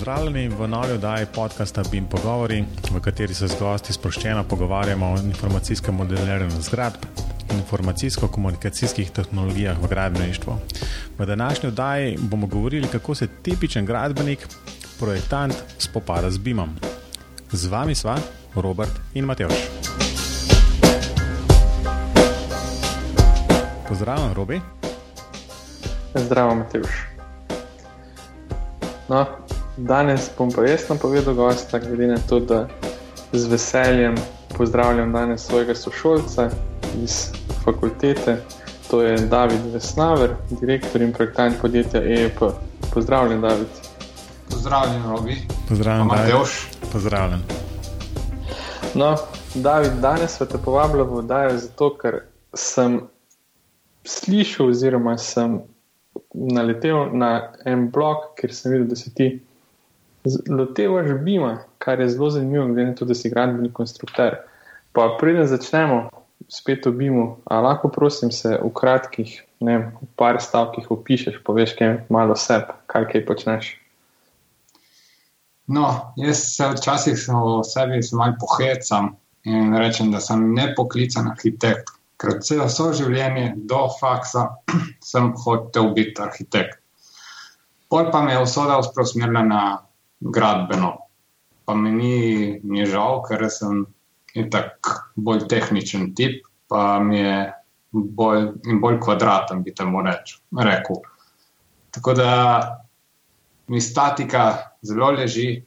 Pozdravljeni v novi oddaji podcasta BIM Pogovori, v kateri se z gosti sproščeno pogovarjamo o informacijskem modeliranju zgradb in informacijsko-komunikacijskih tehnologijah v gradbeništvu. V današnji oddaji bomo govorili, kako se tipičen gradbenik, projektant, spopada z BIM-om. Z vami sva Robert in Matejš. Pozdravljen, Robi. Zdravo, Matejš. No, Danes bom pa jaz napovedal gosta, glede na to, da z veseljem pozdravljam danes svojega sošolca iz fakultete. To je David Vesnaver, direktor in projektant podjetja EEP. Pozdravljen, David. Pozdravljen, Robi. Pozdravljen, Mateuš. Pozdravljen. No, David, danes smo te povabili v oddajo zato, ker sem slišal oziroma sem naletel na en blog, kjer sem videl, da si ti lotevaš bima, kar je zelo zanimivo, glede na to, da si gradbeni konstruktor. Pa preden začnemo spet o bimu, a lahko prosim se v kratkih, ne vem, v par stavkih opišeš, poveš kaj malo sebe, kaj kaj počneš. No, jaz se včasih o sebi malo pohecam in rečem, da sem nepoklican arhitekt. Ker vse, vse življenje do faksa sem hotel biti arhitekt. Pol pa me je usoda usmerila na gradbeno. Pa mi ni, ni žal, ker sem tako bolj tehničen tip, pa mi je bolj, bolj kvadraten, bi temu reč, rekel. Tako da mi statika zelo leži.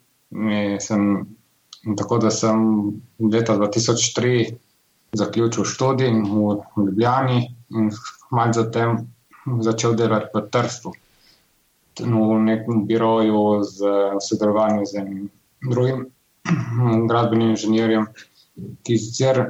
Sem, tako da sem leta 2003 zaključil študij v Ljubljani in malo zatem začel delati v Trstu v nekem biroju z sodelovanjem z enim drugim gradbenim inženirjem, ki sicer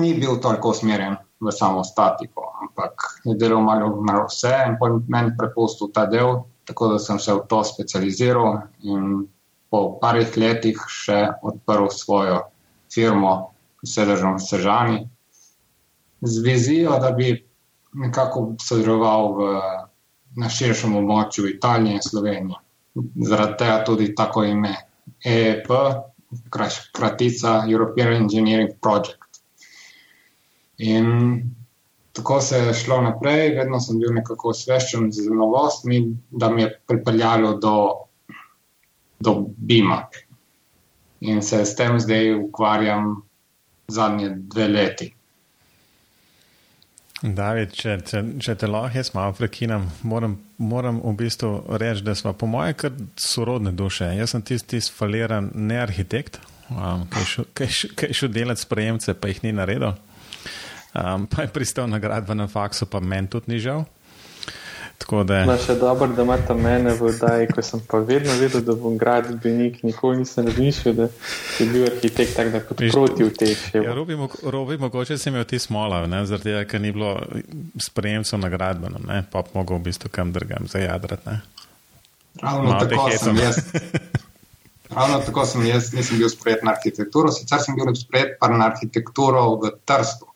ni bil toliko usmerjen v samo statiko, ampak je delal malo, malo vse in po meni prepustil ta del, tako da sem se v to specializiral in po parih letih še odprl svojo firmo, sedežem v Sežani, z vizijo, da bi nekako sodeloval v na širšem območju Italije in Slovenije. Zaradi tega tudi tako ime EEP, kratica European Engineering Project. In tako se je šlo naprej, vedno sem bil nekako osveščen z novostmi, da mi je pripeljalo do, do BIM-a. In se s tem zdaj ukvarjam zadnje dve leti. David, če, če, če te lahko jaz malo prekinem, moram, moram v bistvu reči, da smo po moje kar sorodne duše. Jaz sem tisti faliran ne arhitekt, um, ki je šel delati sprejemce, pa jih ni naredil. Um, pa je pristal na gradbenem faksu, pa meni tudi ni žal. Da... No, še dobro, da imate mene v oddaji, ko sem pa vedno vedel, da bom gradbenik, nikoli nisem razmišljal, da je bil arhitekt tak, da kot proti v teh. Ja, robi, robi, mogoče si imel ti smola, zaradi tega, ker ni bilo sprejemcev na gradbenem, ne? pa bi mogel v bistvu kam drugam zajadrati. Ravno Malo tako sem jaz. Ravno tako sem jaz, nisem bil sprejet na arhitekturo, sicer sem bil sprejet pa na arhitekturo v Trstu.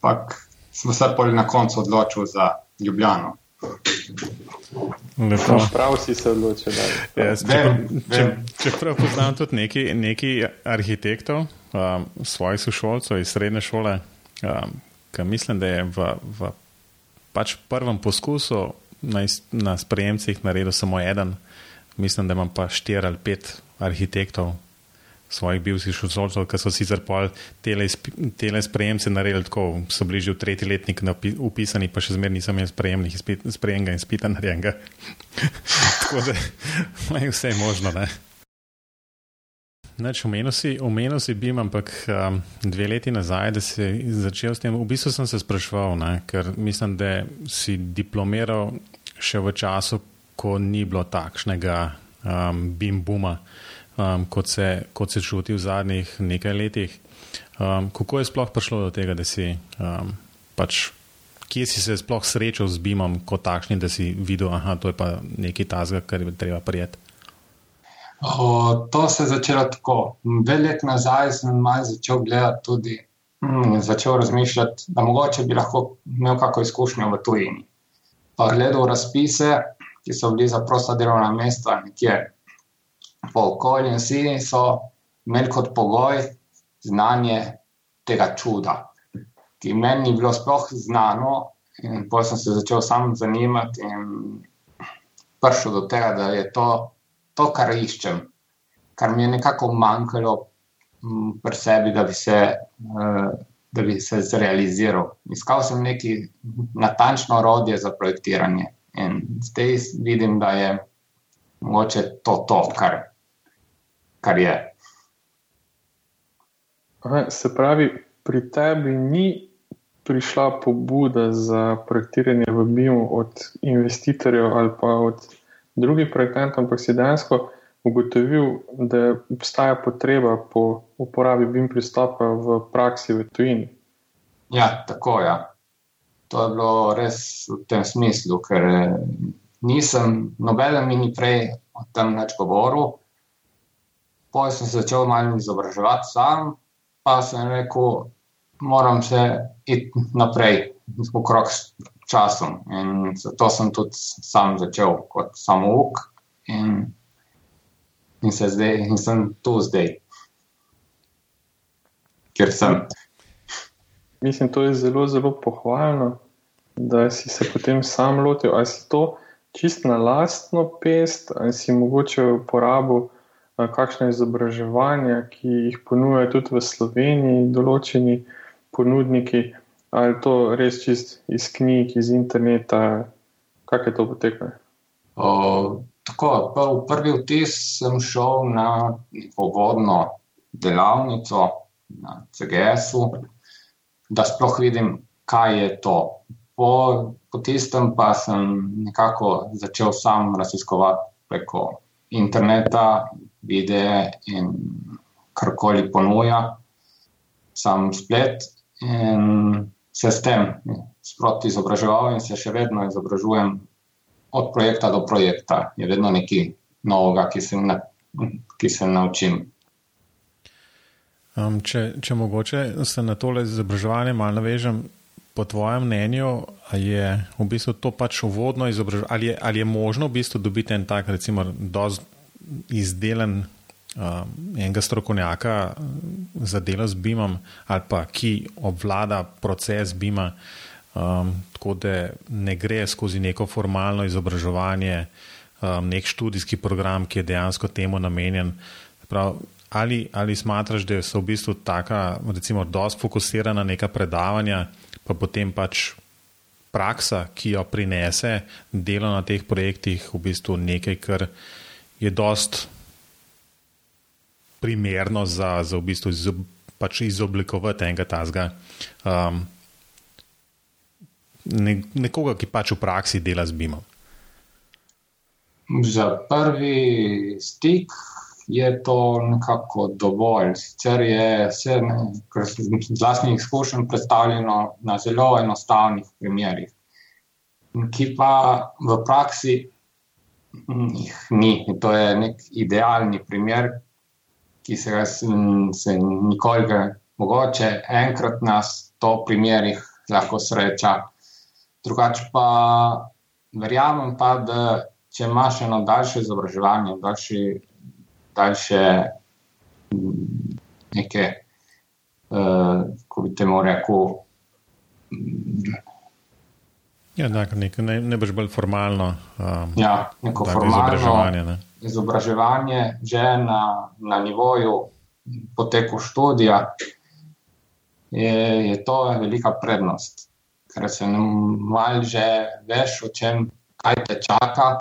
Ampak sem se pa na koncu odločil za Ljubljano. Prav si se odločil. Ja, če, če prav poznam tudi nekaj, nekaj arhitektov, um, svojih sošolcev iz srednje šole, um, ki mislim, da je v, v pač prvem poskusu na, na sprejemcih naredil samo en, mislim, da imam pa štiri ali pet arhitektov svojih bivših šolcev, ki so sicer pol tele sprejemce naredili tako, so bili že v tretji letnik upisani, pa še zmeraj nisem imel sprejemnega in spita narejenega. tako da je vse možno. Ne? Neč, omenil si, omenil si BIM, ampak um, dve leti nazaj, da si začel s tem, v bistvu sem se sprašval, ne, ker mislim, da si diplomiral še v času, ko ni bilo takšnega um, BIM buma um, kot, se, kot se čuti v zadnjih nekaj letih. Um, kako je sploh prišlo do tega, da si um, pač, kje si se sploh srečal z BIM-om kot takšnim, da si videl, da je pa nekaj tazga, kar je treba prijeti? O, to se je začelo tako. Dve leti nazaj sem malo začel gledati tudi. Mm, začel razmišljati, da mogoče bi lahko imel kakšno izkušnjo v tujini. Pa gledal razpise, ki so bili za prosta delovna mesta nekje po okolju in vsi so imeli kot pogoj znanje tega čuda, ki meni ni bilo sploh znano in potem sem se začel sam zanimati in prišel do tega, da je to to, kar iščem, kar mi je nekako manjkalo pri sebi, da bi se, uh, da bi se zrealiziral. Iskal sem neki natančno orodje za projektiranje in zdaj vidim, da je mogoče to, to kar, kar je. Aha, se pravi, pri tebi ni prišla pobuda za projektiranje v BIM od investitorjev ali pa od drugih projektantov, ampak si dejansko ugotovil, da obstaja potreba po uporabi BIM pristopa v praksi v tujini. Ja, tako je. Ja. To je bilo res v tem smislu, ker eh, nisem, nobeden mi ni prej o tem več govoril. Potem sem se začel malo izobraževati sam, pa sem rekel, moram se iti naprej, okrog časom. In zato sem tudi sam začel kot samouk. In in, zdaj, in sem tu zdaj, ker sem. Mislim, to je zelo, zelo pohvalno, da si se potem sam lotil. Ali si to čist na lastno pest, ali si mogoče uporabil kakšne izobraževanja, ki jih ponujajo tudi v Sloveniji, določeni ponudniki, ali to res čist iz knjig, iz interneta, kako je to potekalo? Tako, v prvi vtis sem šel na povodno delavnico na CGS-u, da sploh vidim, kaj je to. Po, po tistem pa sem nekako začel sam raziskovati preko interneta, videe in karkoli ponuja, sam splet. In se s tem sproti izobraževal in se še vedno izobražujem od projekta do projekta je vedno nekaj novega, ki se, na, ki se naučim. Um, če, če mogoče se na tole izobraževanje malo navežem, po tvojem mnenju, je v bistvu to pač uvodno izobraževanje, ali, ali je možno v bistvu dobiti en tak, recimo, izdelan um, enega strokovnjaka za delo z BIM-om, ali pa ki obvlada proces BIM-a. Um, tako da ne gre skozi neko formalno izobraževanje, um, nek študijski program, ki je dejansko temu namenjen. Prav, ali, ali smatraš, da so v bistvu taka, recimo, dosti fokusirana neka predavanja, pa potem pač praksa, ki jo prinese delo na teh projektih, v bistvu nekaj, kar je dost primerno za, za v bistvu izob, pač izoblikovati enega tazga. Um, nekoga, ki pač v praksi dela z BIM-om? Za prvi stik je to nekako dovolj. Sicer je vse, kar se z vlastnih izkušenj, predstavljeno na zelo enostavnih primerih, ki pa v praksi jih ni. In to je nek idealni primer, ki se ga se nikoli, mogoče enkrat na sto primerih lahko sreča. Drugače pa verjamem, pa, da če imaš eno daljše izobraževanje, daljši, daljše mm, neke, uh, ko bi temu rekel. Ja, nek, ne, ne boš bolj formalno. Um, ja, neko formalno izobraževanje. Ne? Izobraževanje že na, na nivoju poteku študija je, je to velika prednost ker se malo že veš, o čem kaj te čaka,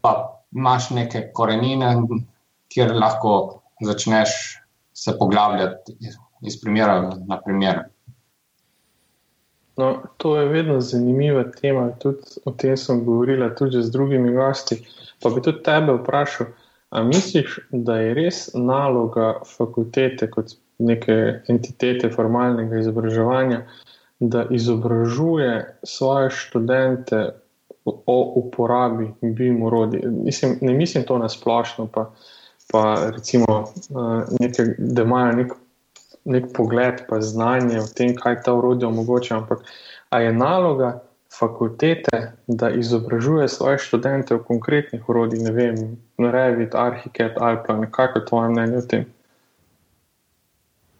pa imaš neke korenine, kjer lahko začneš se poglabljati iz primera na primer. No, to je vedno zanimiva tema, tudi o tem sem govorila tudi z drugimi gosti. Pa bi tudi tebe vprašal, ali misliš, da je res naloga fakultete kot neke entitete formalnega izobraževanja, da izobražuje svoje študente o uporabi BIM urodij. Mislim, ne mislim to na splošno, pa, pa recimo, uh, nekaj, da imajo nek, nek pogled, pa znanje o tem, kaj ta urodja omogoča. Ampak je naloga fakultete, da izobražuje svoje študente v konkretnih urodjih, ne vem, Revit, Arhitekt, Alplan, kako je tvoje mnenje o tem?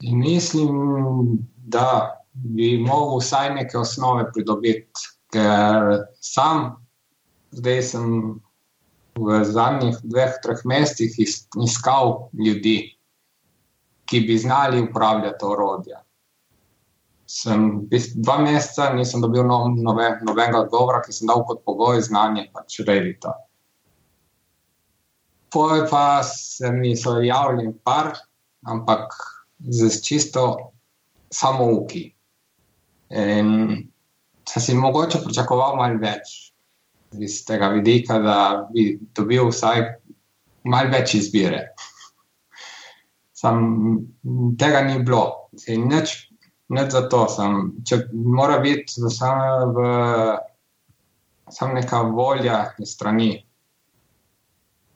Mislim, da bi mogel vsaj neke osnove pridobiti, ker sam, zdaj sem v zadnjih dveh, treh mesecih iskal ljudi, ki bi znali upravljati orodja sem dva meseca nisem dobil no, nove, nobenega odgovora, ki sem dal kot pogoj znanje, pač redita. Poje pa se mi so javljali par, ampak z čisto samo uki. In sem si mogoče pričakoval malo več iz tega vidika, da bi dobil vsaj malo več izbire. Sam tega ni bilo. In nič Ne za to, sem, če mora biti samo sam neka volja strani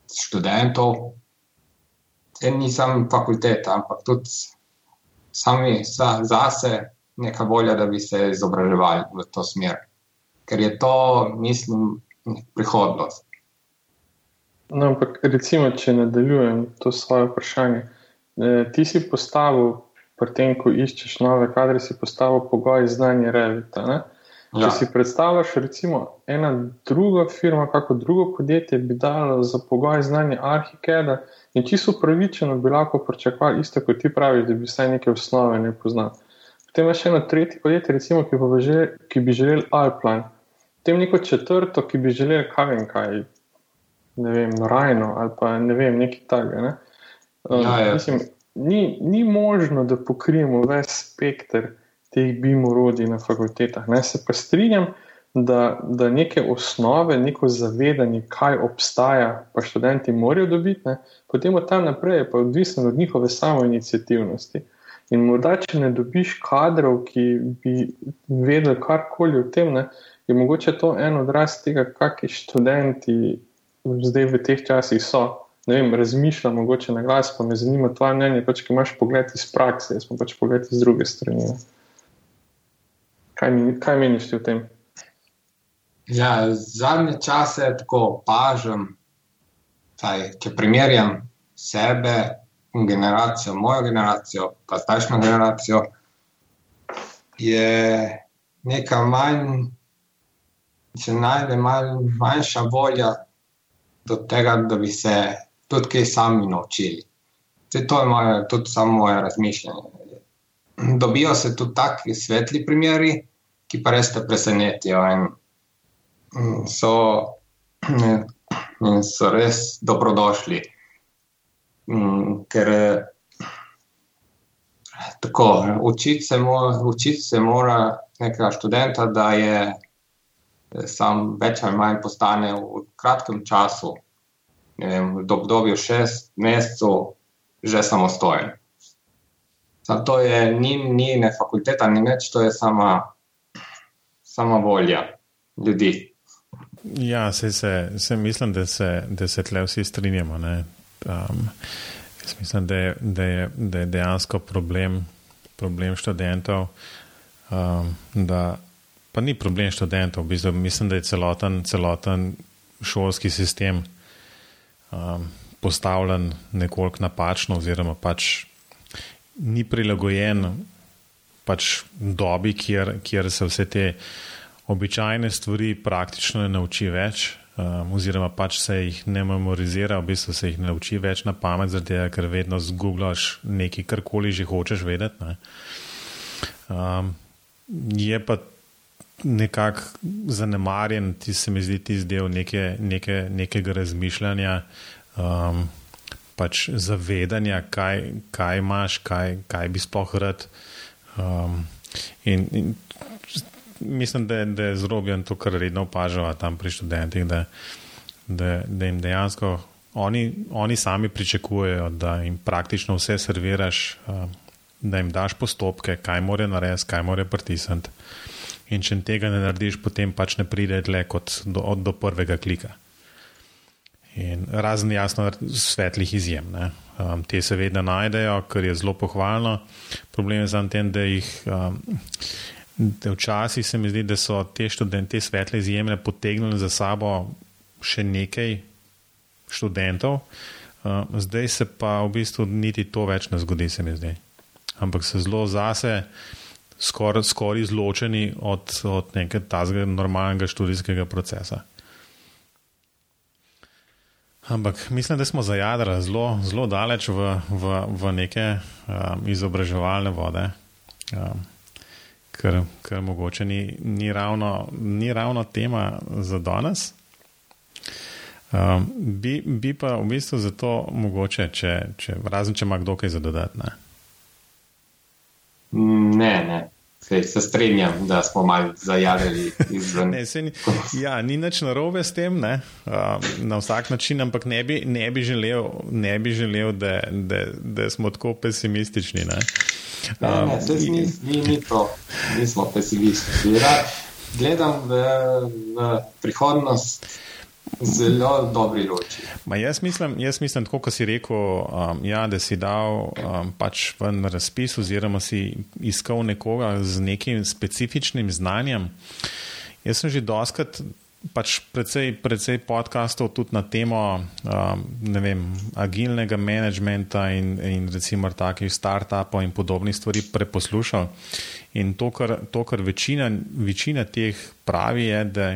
študentov, in nisem fakulteta, ampak tudi sami za, zase neka volja, da bi se izobraževali v to smer. Ker je to, mislim, prihodnost. No, ampak recimo, če nadaljujem to svoje vprašanje. Eh, ti si postavil pri tem, ko iščeš nove kadre, si postavil pogoj znanja revita. Ne? Če ja. si predstavljaš, recimo, ena druga firma, kako drugo podjetje bi dalo za pogoj znanja arhikeda in čisto upravičeno bi lahko pričakovali isto, kot ti praviš, da bi vsaj neke osnove ne poznal. Potem imaš eno tretje podjetje, recimo, ki, bi želel, ki bi želel Alpine, potem neko četrto, ki bi želel kaj vem kaj, ne vem, Rajno ali pa ne vem, nekaj takega. Ne? Um, ja, ja. Mislim, ni, ni možno, da pokrijemo ves spektr teh bimorodij na fakultetah. Ne? Se pa strinjam, da, da neke osnove, neko zavedanje, kaj obstaja, pa študenti morajo dobiti, ne? potem od tam naprej je pa odvisno od njihove samoinicijativnosti. In morda, če ne dobiš kadrov, ki bi vedeli karkoli o tem, ne, je mogoče to en odraz tega, kakšni študenti zdaj v teh časih so ne vem, razmišljam, mogoče na glas, pa me zanima tvoje mnenje, pač, ki imaš pogled iz prakse, jaz pa pač pogled iz druge strani. Kaj, kaj meniš o tem? Ja, zadnje čase tako opažam, če primerjam sebe in generacijo, mojo generacijo, pa zdajšnjo generacijo, je neka manj, se najde manj, manjša volja do tega, da bi se tudi kaj sami naučili. Te, to je moje, tudi samo moje razmišljanje. Dobijo se tudi taki svetli primeri, ki pa res te presenetijo in, so, in so res dobrodošli. In, ker tako, učiti se, mora, učiti se mora nekega študenta, da je sam več ali manj postane v kratkem času vem, v obdobju šest mesecev že samostojen. Sam to je, ni, ni ne fakulteta, ni več, to je sama, sama volja ljudi. Ja, se, se, se mislim, da se, da se tle vsi strinjamo. Um, mislim, da je, da, je, da je dejansko problem, problem študentov. Um, da, pa ni problem študentov, v bistvu, mislim, da je celoten, celoten šolski sistem um, postavljen nekoliko napačno, oziroma pač ni prilagojen pač dobi, kjer, kjer se vse te običajne stvari praktično ne nauči več. Um, oziroma, pač se jih ne memorizira, v bistvu se jih ne nauči več na pamet, zato ker vedno zgublaš nekaj, karkoli že hočeš vedeti. Um, je pa nekako zanemarjen, ti se mi zdi, ti zdel neke, neke, nekega razmišljanja, um, pač zavedanja, kaj, kaj imaš, kaj, kaj bi sploh rad. Um, in, in mislim, da, da je zrobljen to, kar redno opažava tam pri študentih, da, da, da jim dejansko oni, oni sami pričakujejo, da jim praktično vse serviraš, um, da jim daš postopke, kaj more narediti, kaj more pritisniti. In če tega ne narediš, potem pač ne pride dlje kot do, do prvega klika. In razen jasno svetlih izjem. Um, te se vedno najdejo, kar je zelo pohvalno. Problem je za tem, da jih um, Včasih se mi zdi, da so te študente, te svetle izjeme, potegnili za sabo še nekaj študentov, uh, zdaj se pa v bistvu niti to več ne zgodi, se mi zdi. Ampak so zelo zase, skoraj skor izločeni od, od nekega normalnega študijskega procesa. Ampak mislim, da smo zajadrali zelo, zelo daleč v, v, v neke um, izobraževalne vode, um, kar, kar mogoče ni, ni, ravno, ni ravno tema za danes. Um, bi, bi pa v bistvu zato mogoče, če, če, razen če ima kdo kaj za dodati. Ne, ne. ne. Sej, se strinjam, da smo malo zajavili izven. ne, ni, ja, ni nič narobe s tem, um, na vsak način, ampak ne bi, ne bi želel, ne bi želel da, da, da smo tako pesimistični. Ne. Ne, ne, um, ni, ni, ni to, nismo pesimistični. Gledam v, v prihodnost. Zelo dobri loči. Jaz mislim, jaz mislim, tako kot si rekel, um, ja, da si dal um, pač ven razpis, oziroma si iskal nekoga z nekim specifičnim znanjem. Jaz sem že doskrat, pač predvsej, predvsej podkastov tudi na temo um, vem, agilnega managementa in, in recimo takih startupov in podobnih stvari preposlušal. In to, kar, to, kar večina, večina teh pravi, je, da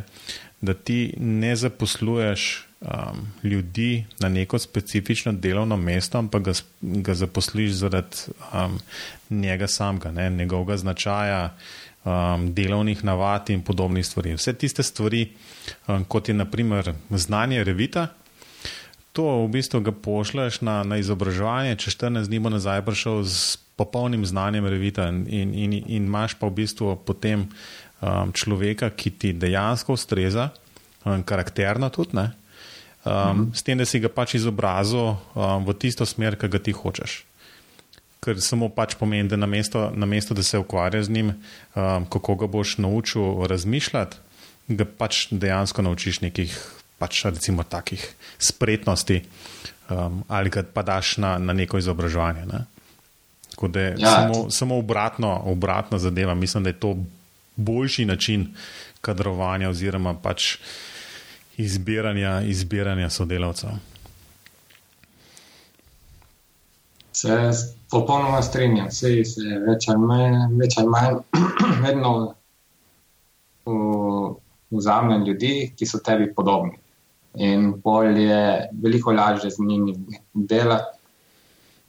da ti ne zaposluješ um, ljudi na neko specifično delovno mesto, ampak ga, ga zaposliš zaradi um, njega samega, ne, njegovega značaja, um, delovnih navad in podobnih stvari. Vse tiste stvari, um, kot je naprimer znanje revita. To v bistvu ga pošlješ na, na izobraževanje, če 14 dni bo nazaj prišel z popolnim znanjem revita, in, in, in, in imaš pa v bistvu potem um, človeka, ki ti dejansko ustreza, um, karakterno tudi, um, mhm. s tem, da si ga pač izobrazil um, v tisto smer, ki ga ti hočeš. Ker samo pač pomeni, da namesto, namesto da se ukvarja z njim, um, kako ga boš naučil razmišljati, ga pač dejansko naučiš nekih, pač recimo, takih spretnosti, um, ali ga pa daš na, na neko izobraževanje. Ne? Tako da je ja, samo, samo obratno, obratno zadeva. Mislim, da je to boljši način kadrovanja oziroma pač izbiranja, izbiranja sodelavcev. Se popolnoma strinjam, vse je več ali manj, več ali manj vedno vzame ljudi, ki so tebi podobni. In bolj je veliko lažje z njimi delati,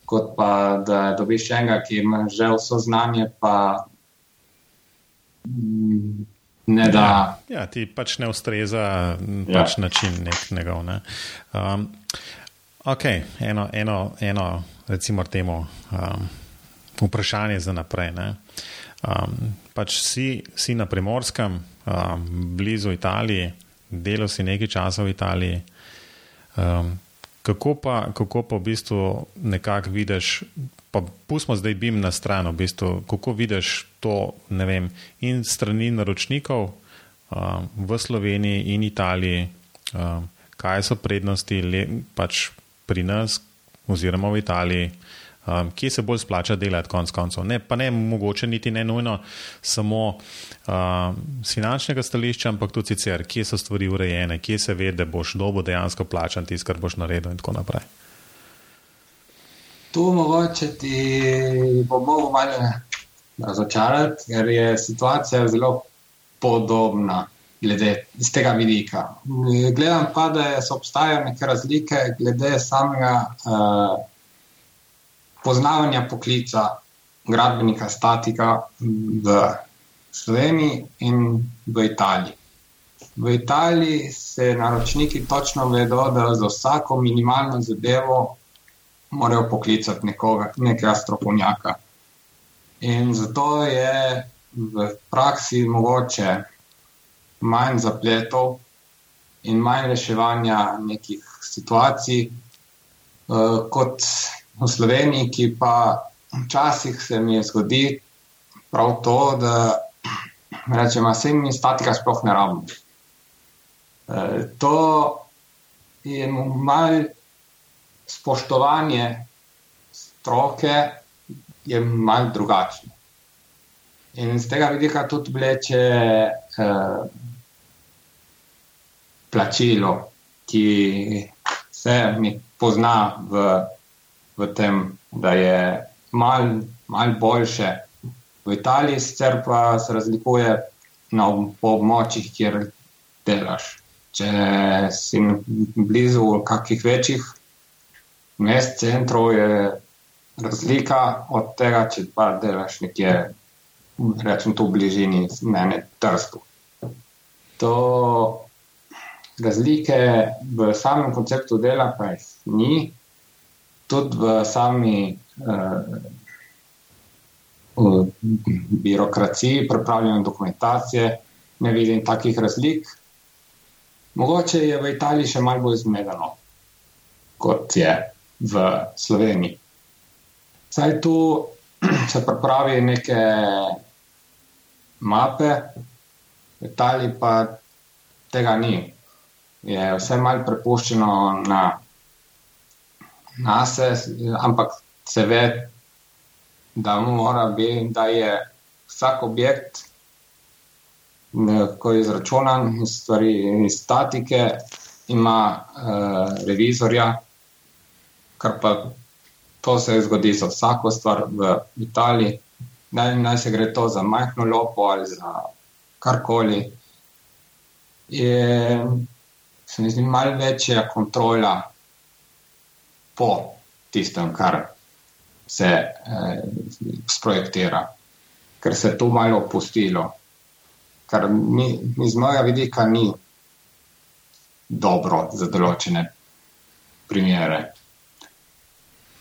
kot pa da dobiš enega, ki ima že vso znanje, pa Ne, ja, ja, ti pač ne ustreza ja. pač način nek njegov. Ne. Um, ok, eno, eno, eno recimo temu um, vprašanje za naprej. Um, pač si, si na primorskem, um, blizu Italije, delal si nekaj časa v Italiji. Um, kako, pa, kako pa v bistvu nekako vidiš pa pustimo zdaj bim na stran, v bistvu, kako vidiš to, ne vem, in strani naročnikov um, v Sloveniji in Italiji, um, kaj so prednosti le, pač pri nas oziroma v Italiji. Um, kje se bolj splača delati, konc koncev? Ne, pa ne mogoče niti ne nujno samo um, z finančnega stališča, ampak tudi sicer, kje so stvari urejene, kje se ve, da boš dobo dejansko plačan tisto, kar boš naredil in tako naprej. Tu mogoče ti bo mogel malo razočarati, ker je situacija zelo podobna glede iz tega vidika. Gledam pa, da so obstajajo neke razlike glede samega uh, poznavanja poklica gradbenika, statika v Sloveniji in v Italiji. V Italiji se naročniki točno vedo, da za vsako minimalno zadevo morajo poklicati nekoga, nekega strokovnjaka. In zato je v praksi mogoče manj zapletov in manj reševanja nekih situacij, uh, kot v Sloveniji, ki pa včasih se mi zgodi prav to, da rečemo, da se mi statika sploh ne rabimo. Uh, to je malce spoštovanje stroke je malce drugačno. In z tega vidika tudi vleče eh, plačilo, ki se mi pozna v, v tem, da je malo mal boljše. V Italiji sicer pa se razlikuje na območjih, kjer delaš. Če si blizu kakih večjih mest, centrov, je razlika od tega, če pa delaš nekje rečem, tu v bližini mene, Trstu. To razlike v samem konceptu dela pa jih ni, tudi v sami uh, birokraciji, pripravljanju dokumentacije, ne vidim takih razlik. Mogoče je v Italiji še malo bolj zmedeno, kot je v Sloveniji. Saj tu se pripravi neke mape, v Italiji pa tega ni. Je vse malo prepuščeno na nas, ampak se ve, da mora biti, da je vsak objekt, ko je izračunan iz stvari, iz statike, ima uh, revizorja, kar pa to se zgodi za vsako stvar v Italiji. Naj, naj se gre to za majhno lopo ali za karkoli. Je, se mi zdi, malo večja kontrola po tistem, kar se eh, sprojektira, ker se je to malo opustilo, kar mi, iz mojega vidika ni dobro za določene primere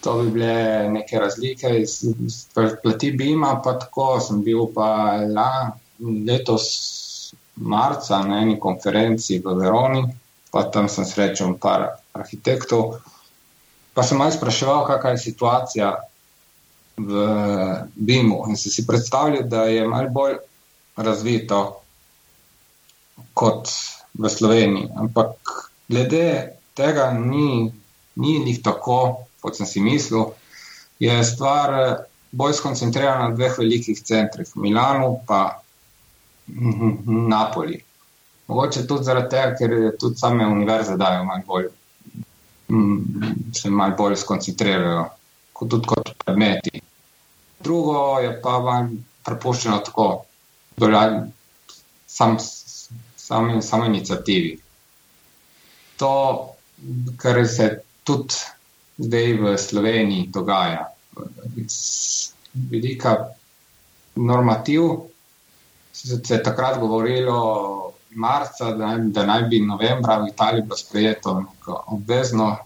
to bi bile neke razlike iz, iz plati Bima, pa tako sem bil pa la, letos marca na eni konferenci v Veroni, pa tam sem srečal par arhitektov, pa sem malo spraševal, kakva je situacija v Bimu. In se si predstavljal, da je malo bolj razvito kot v Sloveniji, ampak glede tega ni, ni njih tako, kot sem si mislil, je stvar eh, bolj skoncentrirana na dveh velikih centrih, Milano in Napoli. Mogoče tudi zaradi tega, ker tudi same univerze dajo malo bolj, se malo bolj skoncentrirajo, kot tudi kot predmeti. Drugo je pa vam prepuščeno tako, da sam, sam, sam inicijativi. To, kar se tudi zdaj v Sloveniji dogaja. Iz vidika normativ se takrat govorilo, marca, da, da naj bi novembra v Italiji bilo sprejeto obvezno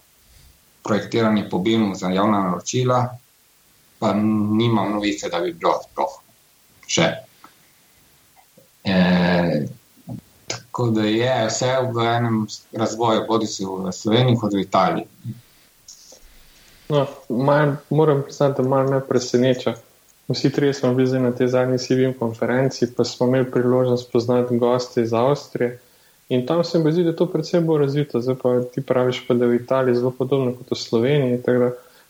projektiranje po BIM-u za javna naročila, pa nimam novice, da bi bilo sploh še. E, tako da je vse v enem razvoju, bodi si v Sloveniji kot v Italiji. No, mal, moram priznati, da malo me preseneča. Vsi trije smo bili na tej zadnji CVM konferenci, pa smo imeli priložnost spoznati goste iz Avstrije. In tam se mi zdi, da je to predvsem bolj razvito. Zdaj pa ti praviš, pa, da je v Italiji zelo podobno kot v Sloveniji.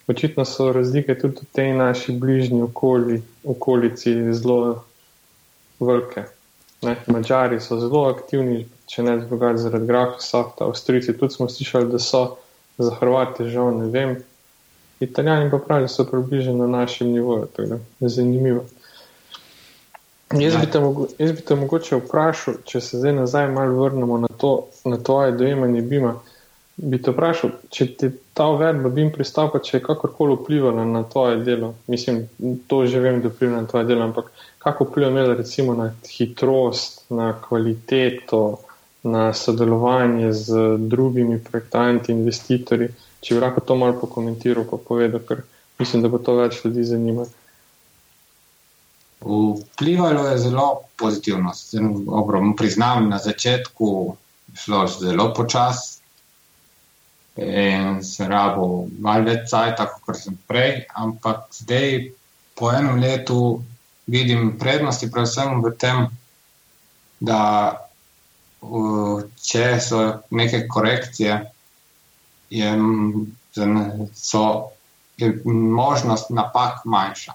Očitno so razlike tudi v tej naši bližnji okoli, okolici zelo velike. Ne? Mačari so zelo aktivni, če ne zbogati zaradi grafika, Avstrijci tudi smo slišali, da so za Hrvate žal ne vem. Italijani pa pravijo, da so približno na našem nivoju. Zanimivo. Jaz bi, mogo, jaz bi te mogoče vprašal, če se zdaj nazaj malo vrnemo na, to, na tvoje dojemanje Bima. Bi te vprašal, če ti ta uvedba Bim pristal, pa če je kakorkoli vplivala na tvoje delo. Mislim, to že vem, da vpliva na tvoje delo, ampak kako vpliva imela recimo na hitrost, na kvaliteto, na sodelovanje z drugimi projektanti, investitorji. Če bi lahko to malo pokomentiral, pa povedal, ker mislim, da bo to več ljudi zanimalo. Vplivalo je zelo pozitivno. Dobro, priznam, na začetku je šlo zelo počasi in se rabo malo več cajt, kot sem prej, ampak zdaj po enem letu vidim prednosti, predvsem v tem, da če so neke korekcije je, so, je možnost napak manjša.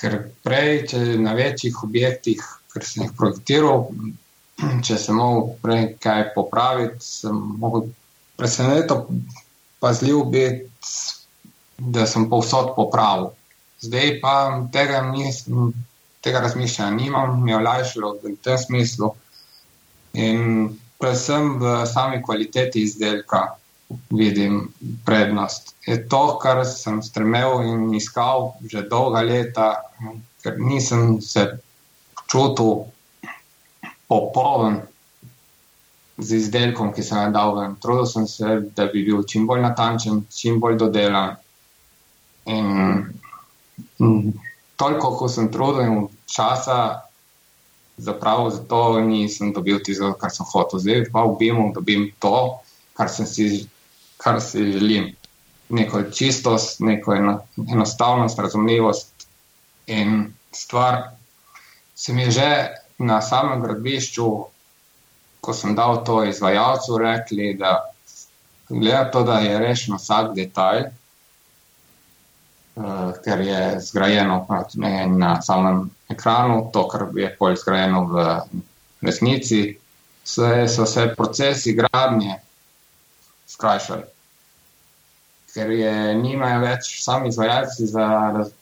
Ker prej, če na večjih objektih, ker sem jih projektiral, če sem mogel prej kaj popraviti, sem mogel presenetiti, pazljiv biti, da sem povsod popravil. Zdaj pa tega, nisem, tega razmišljanja nimam, mi je olajšalo v tem smislu. In predvsem v sami kvaliteti izdelka vidim prednost. Je to, kar sem stremel in iskal že dolga leta, ker nisem se čutil popoln z izdelkom, ki sem ga dal ven. Trudil sem se, da bi bil čim bolj natančen, čim bolj dodelan. In, in toliko, ko sem trudil in časa, zapravo za to nisem dobil tisto, kar sem hotel. Zdaj pa BIM-u dobim to, kar, si, kar si želim. Neko čistost, neko enostavnost, razumljivost in stvar. Se mi je že na samem gradbišču, ko sem dal to izvajalcu, rekli, da gleda to, da je rešeno vsak detajl, ker je zgrajeno ne, na samem ekranu, to, kar je pol zgrajeno v resnici, se, so se procesi gradnje skrajšali. Ker je nimajo več sami izvajalci za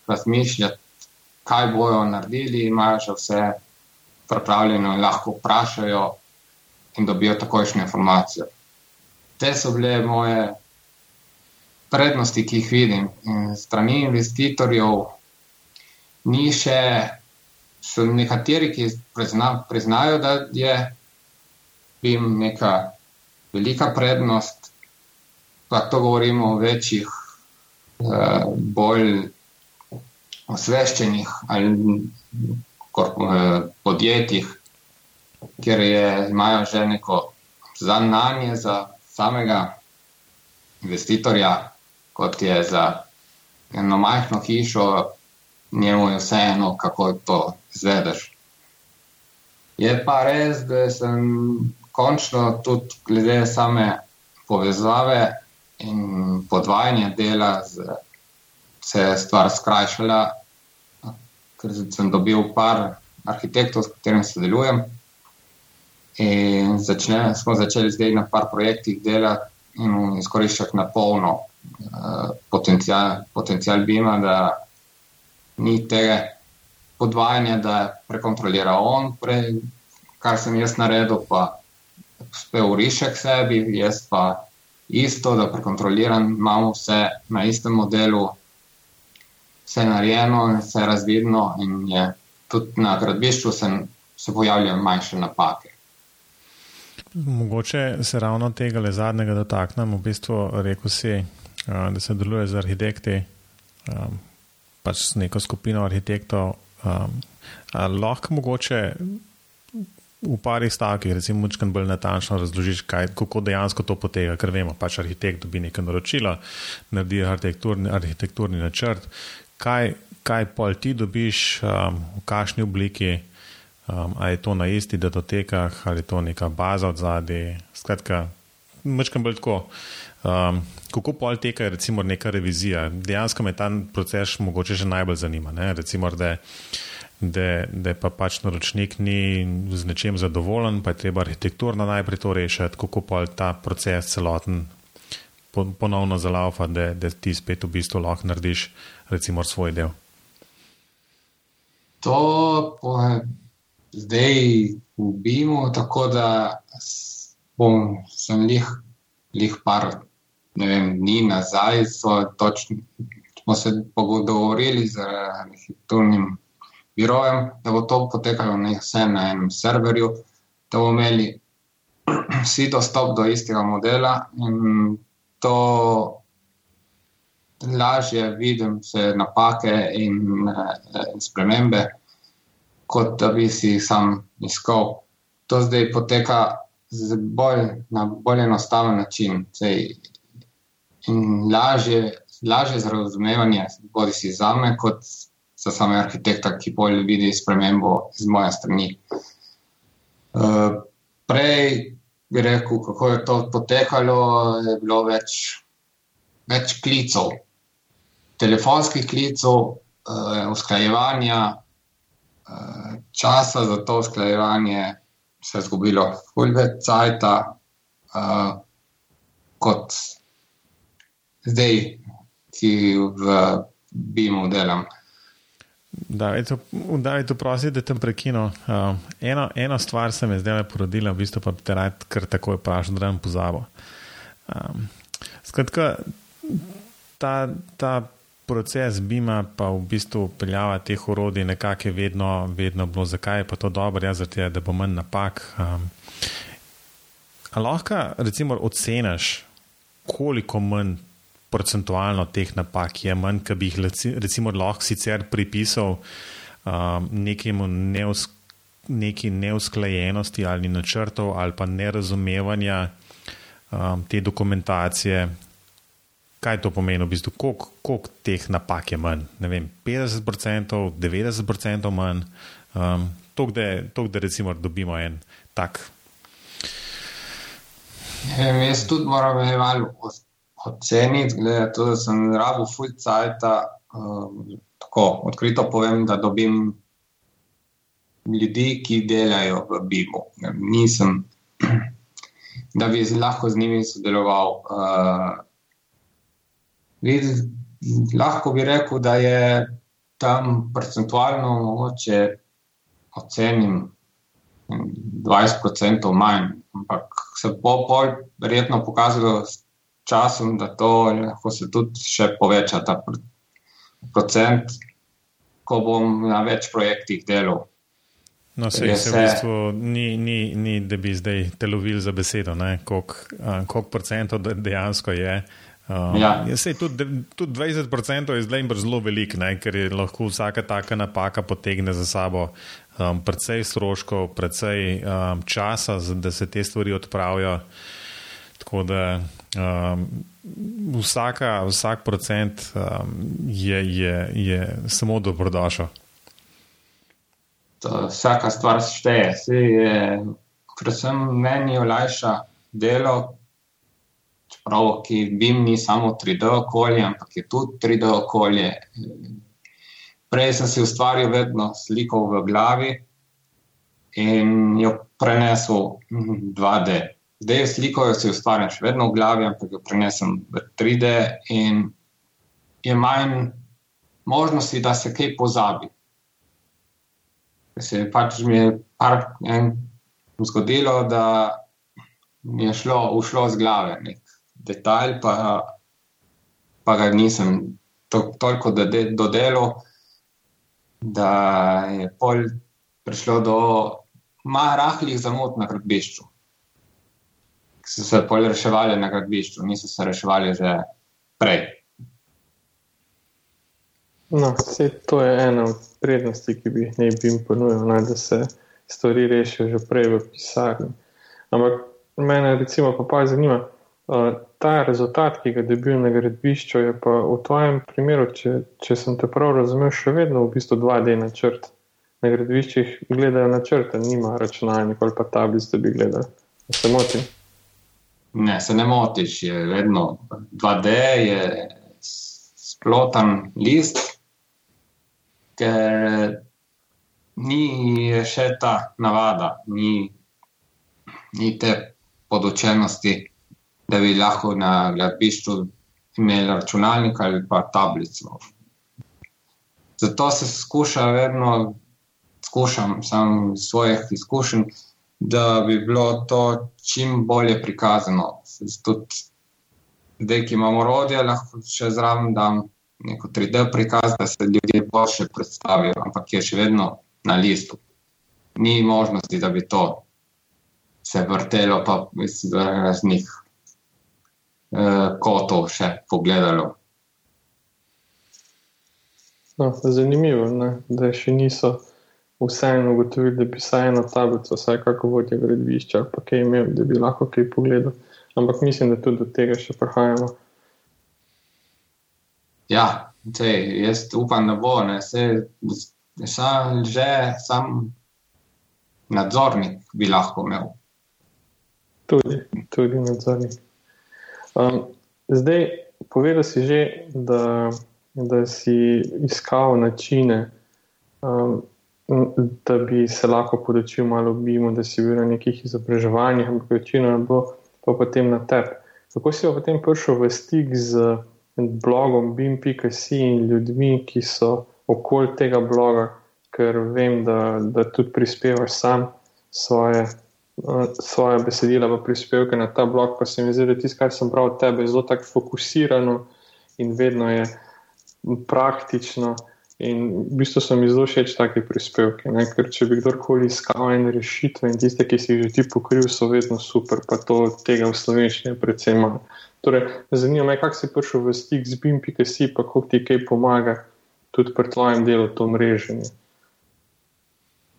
razmišljati, kaj bojo naredili, imajo že vse pripravljeno in lahko vprašajo in dobijo takojšnjo informacijo. Te so bile moje prednosti, ki jih vidim. In strani investitorjev ni še, so nekateri, ki prizna, priznajo, da je jim neka velika prednost, pa to govorimo o večjih, eh, bolj osveščenih ali Eh, podjetjih, kjer je, imajo že neko znanje za samega investitorja, kot je za eno majhno hišo, njemu je vseeno, kako to izvedeš. Je pa res, da sem končno tudi glede same povezave in podvajanja dela, z, se je stvar skrajšala ker sem dobil par arhitektov, s katerimi sodelujem. In začne, smo začeli zdaj na par projektih delati in izkoriščati na polno potencial, potencial BIM-a, da ni tega podvajanja, da prekontrolira on, prej, kar sem jaz naredil, pa uspel urišek sebi, jaz pa isto, da prekontroliram, imamo vse na istem modelu, vse narejeno, vse razvidno, in je tudi na gradbišču se, se pojavljajo manjše napake. Mogoče se ravno tega le zadnjega dotaknem. V bistvu rekel si, da se deluje z arhitekti, pač s neko skupino arhitektov. Lahko mogoče v parih stavkih, recimo, nekaj bolj natančno razložiš, kaj, kako dejansko to poteka, ker vemo, pač arhitekt dobi nekaj naročila, naredi arhitekturni, arhitekturni načrt, kaj, kaj pol ti dobiš, um, v kakšni obliki, um, ali je to na isti datotekah, ali je to neka baza od zadaj. Skratka, mečkam bolj tako. Um, kako pol teka, recimo, neka revizija? Dejansko me ta proces mogoče že najbolj zanima. Recimo, da, da, da pa pač naročnik ni z nečem zadovoljen, pa je treba arhitekturno najprej to rešiti, kako pol ta proces celoten ponovno zalaufa, da, da ti spet v bistvu lahko narediš recimo svoj del. To po, zdaj ubijemo, tako da bom sem lih, lih par vem, dni nazaj, so točno, smo se pogovorili z arhitekturnim birojem, da bo to potekalo ne vse na enem serverju, da bomo imeli vsi dostop do istega modela in to lažje vidim vse napake in, eh, spremembe, kot da bi si sam iskal. To zdaj poteka bolj, na bolj enostaven način. Sej, in lažje, lažje za razumevanje, bodi si za me, kot za same arhitekta, ki bolj vidi spremembo z moje strani. Uh, prej bi rekel, kako je to potekalo, je bilo več, več klicov, telefonskih klicev, uh, usklajevanja, uh, časa za to usklajevanje se je zgubilo, veliko več časa uh, kot zdaj, ki v BIM-u delam. Da, je to prosim, da te prekino. Uh, eno, eno stvar se mi je zdaj porodila, v bistvu pa te rad kar takoj vprašam, da ne pozabo. Um, skratka, ta, ta proces BIM-a, pa v bistvu peljava teh orodij, nekako je vedno, vedno bilo, zakaj je pa to dobro, ja, zato da bo manj napak. Um, lahko, recimo, oceniš, koliko manj procentualno teh napak je manj, ki bi jih recimo lahko sicer pripisal um, nekemu neusk, neki neusklajenosti ali načrtov ali pa nerazumevanja um, te dokumentacije. Kaj to pomeni, v bistvu, koliko, koliko teh napak je manj? Ne vem, 50%, 90% manj, um, to, da, to, da recimo dobimo en tak. Ja, jaz tudi moram evaluirati oceniti, glede na to, da sem rabo full cajt. Um, tako odkrito povem, da dobim ljudi, ki delajo v BIM-u. Nisem, da bi lahko z njimi sodeloval. Uh, lahko bi rekel, da je tam procentualno mogoče ocenim 20% manj, ampak se bo bolj verjetno pokazalo časom, da to lahko se tudi še poveča ta procent, ko bom na več projektih delal. No, se, se v bistvu ni, ni, ni, da bi zdaj telovil za besedo, koliko procentov dejansko je. Um, ja. tudi, tudi 20% je zdaj zelo velik, ne, ker je lahko vsaka taka napaka potegne za sabo um, precej stroškov, precej um, časa, da se te stvari odpravijo. Tako da Um, vsaka, vsak procent um, je, je, je samo dobrodošel. Vsaka stvar šteje. Je, predvsem meni olajša delo, čeprav ki BIM ni samo 3D okolje, ampak je tudi 3D okolje. Prej sem si ustvaril vedno sliko v glavi in jo prenesel 2D. Zdaj sliko si ustvarjam še vedno v glavi, ampak jo prenesem v 3D in je manj možnosti, da se kaj pozabi. Se je pač mi je par en zgodilo, da mi je šlo, ušlo z glave nek detalj, pa, pa ga nisem to, toliko dodelal, da je pol prišlo do malo rahlih zamot na gradbišču so se pol reševali na gradbišču, niso se reševali že prej. No, vse to je ena od prednosti, ki bi jih ne bi jim ponujal, da se stvari rešijo že prej v pisarni. Ampak mene, recimo, pa pa zanima, ta rezultat, ki ga dobijo na gradbišču, je pa v tvojem primeru, če, če sem te prav razumel, še vedno v bistvu 2D načrt. Na gradbiščih gledajo načrte, nima računalnika ali pa tablic, da bi gledali. Se motim. Ne, se ne motiš, je vedno 2D, je sploten list, ker ni še ta navada, ni, ni te podočenosti, da bi lahko na gradbišču imeli računalnik ali pa tablico. Zato se skuša vedno, skušam sam svojih izkušenj da bi bilo to čim bolje prikazano. Zdaj, ki imamo orodje, lahko še zraven dam neko 3D prikaz, da se ljudje bolje predstavijo, ampak je še vedno na listu. Ni možnosti, da bi to se vrtelo, pa iz raznih kotov še pogledalo. No, zanimivo je, da še niso vseeno ugotovili, da bi vsaj eno tablico, vsaj kako vodje gradbišča, pa kaj imel, da bi lahko kaj pogledal. Ampak mislim, da tudi do tega še prihajamo. Ja, te, jaz upam, da bo, ne, se, sam, že sam nadzornik bi lahko imel. Tudi, tudi nadzornik. Um, zdaj, povedal si že, da da si iskal načine, um, da bi se lahko podočil malo BIM-u, da si bil na nekih izobraževanjih, ampak večino je bilo pa potem na tebi. Kako si potem prišel v stik z blogom BIM.com in ljudmi, ki so okoli tega bloga, ker vem, da, da tudi prispevaš sam svoje svoje besedila v prispevke na ta blog, pa se mi zdi, da tisto, kar sem bral od tebe, je zelo tako fokusirano in vedno je praktično. In v bistvu so mi zelo všeč take prispevke, ne? ker če bi kdorkoli iskal ene rešitve in tiste, ki si jih že ti pokril, so vedno super, pa to tega v slovenščini predvsem manj. Torej, zanima me, kako si prišel v stik z BIM.com, pa kako ti kaj pomaga tudi pri tvojem delu to mreženje.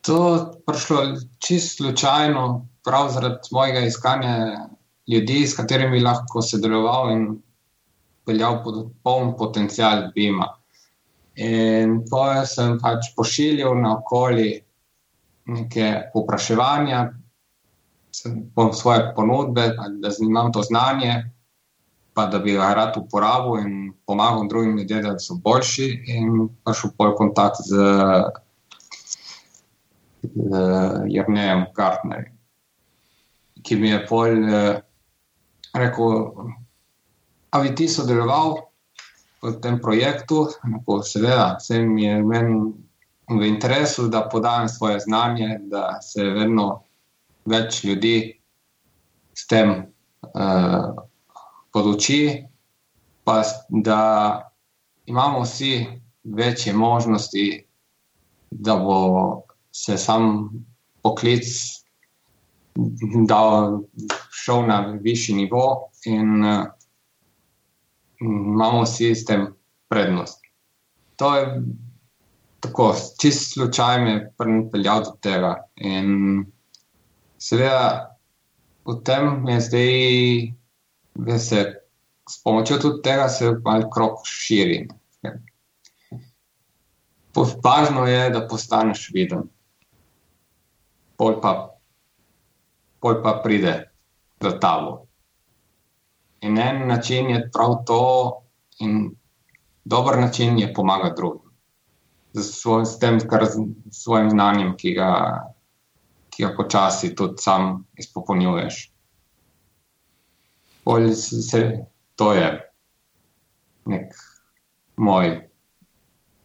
To prišlo čisto slučajno, prav zaradi mojega iskanja ljudi, s katerimi lahko sodeloval in peljal pod poln potencial Bima. In to sem pač pošiljal na okoli neke popraševanja, po svoje ponudbe, da imam to znanje, pa da bi ga rad uporabil in pomagal drugim ljudem, da so boljši, in pa šel pol kontakt z Jrnejem Gartnerjem, ki mi je pol uh, rekel, da bi ti sodeloval v tem projektu. Neko, seveda, vse mi je meni v interesu, da podajam svoje znanje, da se vedno več ljudi s tem uh, poduči, pa da imamo vsi večje možnosti, da bo se sam poklic dal, šel na višji nivo in uh, imamo vsi s tem prednost. To je tako, čist slučaj me je pripeljal do tega. In seveda v tem je zdaj, da se s pomočjo tudi tega se malo krok širi. Važno je, da postaneš viden pol pa, pol pa pride za tabo. In en način je prav to, in dober način je pomagati drugim. Svoj, s tem, kar z svojim znanjem, ki ga, ki ga počasi tudi sam izpopolnjuješ. Pol se, to je nek moj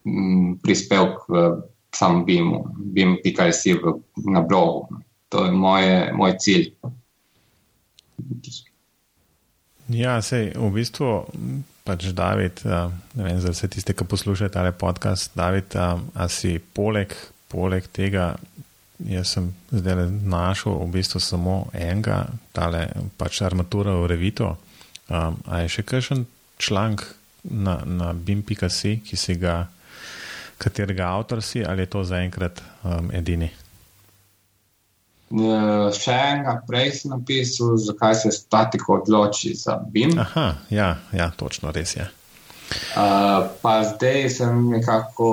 m, prispevek v sam BIM, BIM.js na blogu. To je moje, moj cilj. Ja, sej, v bistvu pač David, ne vem, za vse tiste, ki poslušate ta podcast, David, a si poleg, poleg tega, jaz sem zdaj našel v bistvu samo enega, tale pač armatura v Revito. A je še kakšen članek na, na BIM.com, ki si ga katerega avtor si, ali je to zaenkrat um, edini? Uh, še enega prej sem napisal, zakaj se statiko odloči za BIM. Aha, ja, ja, točno, res je. Uh, pa zdaj sem nekako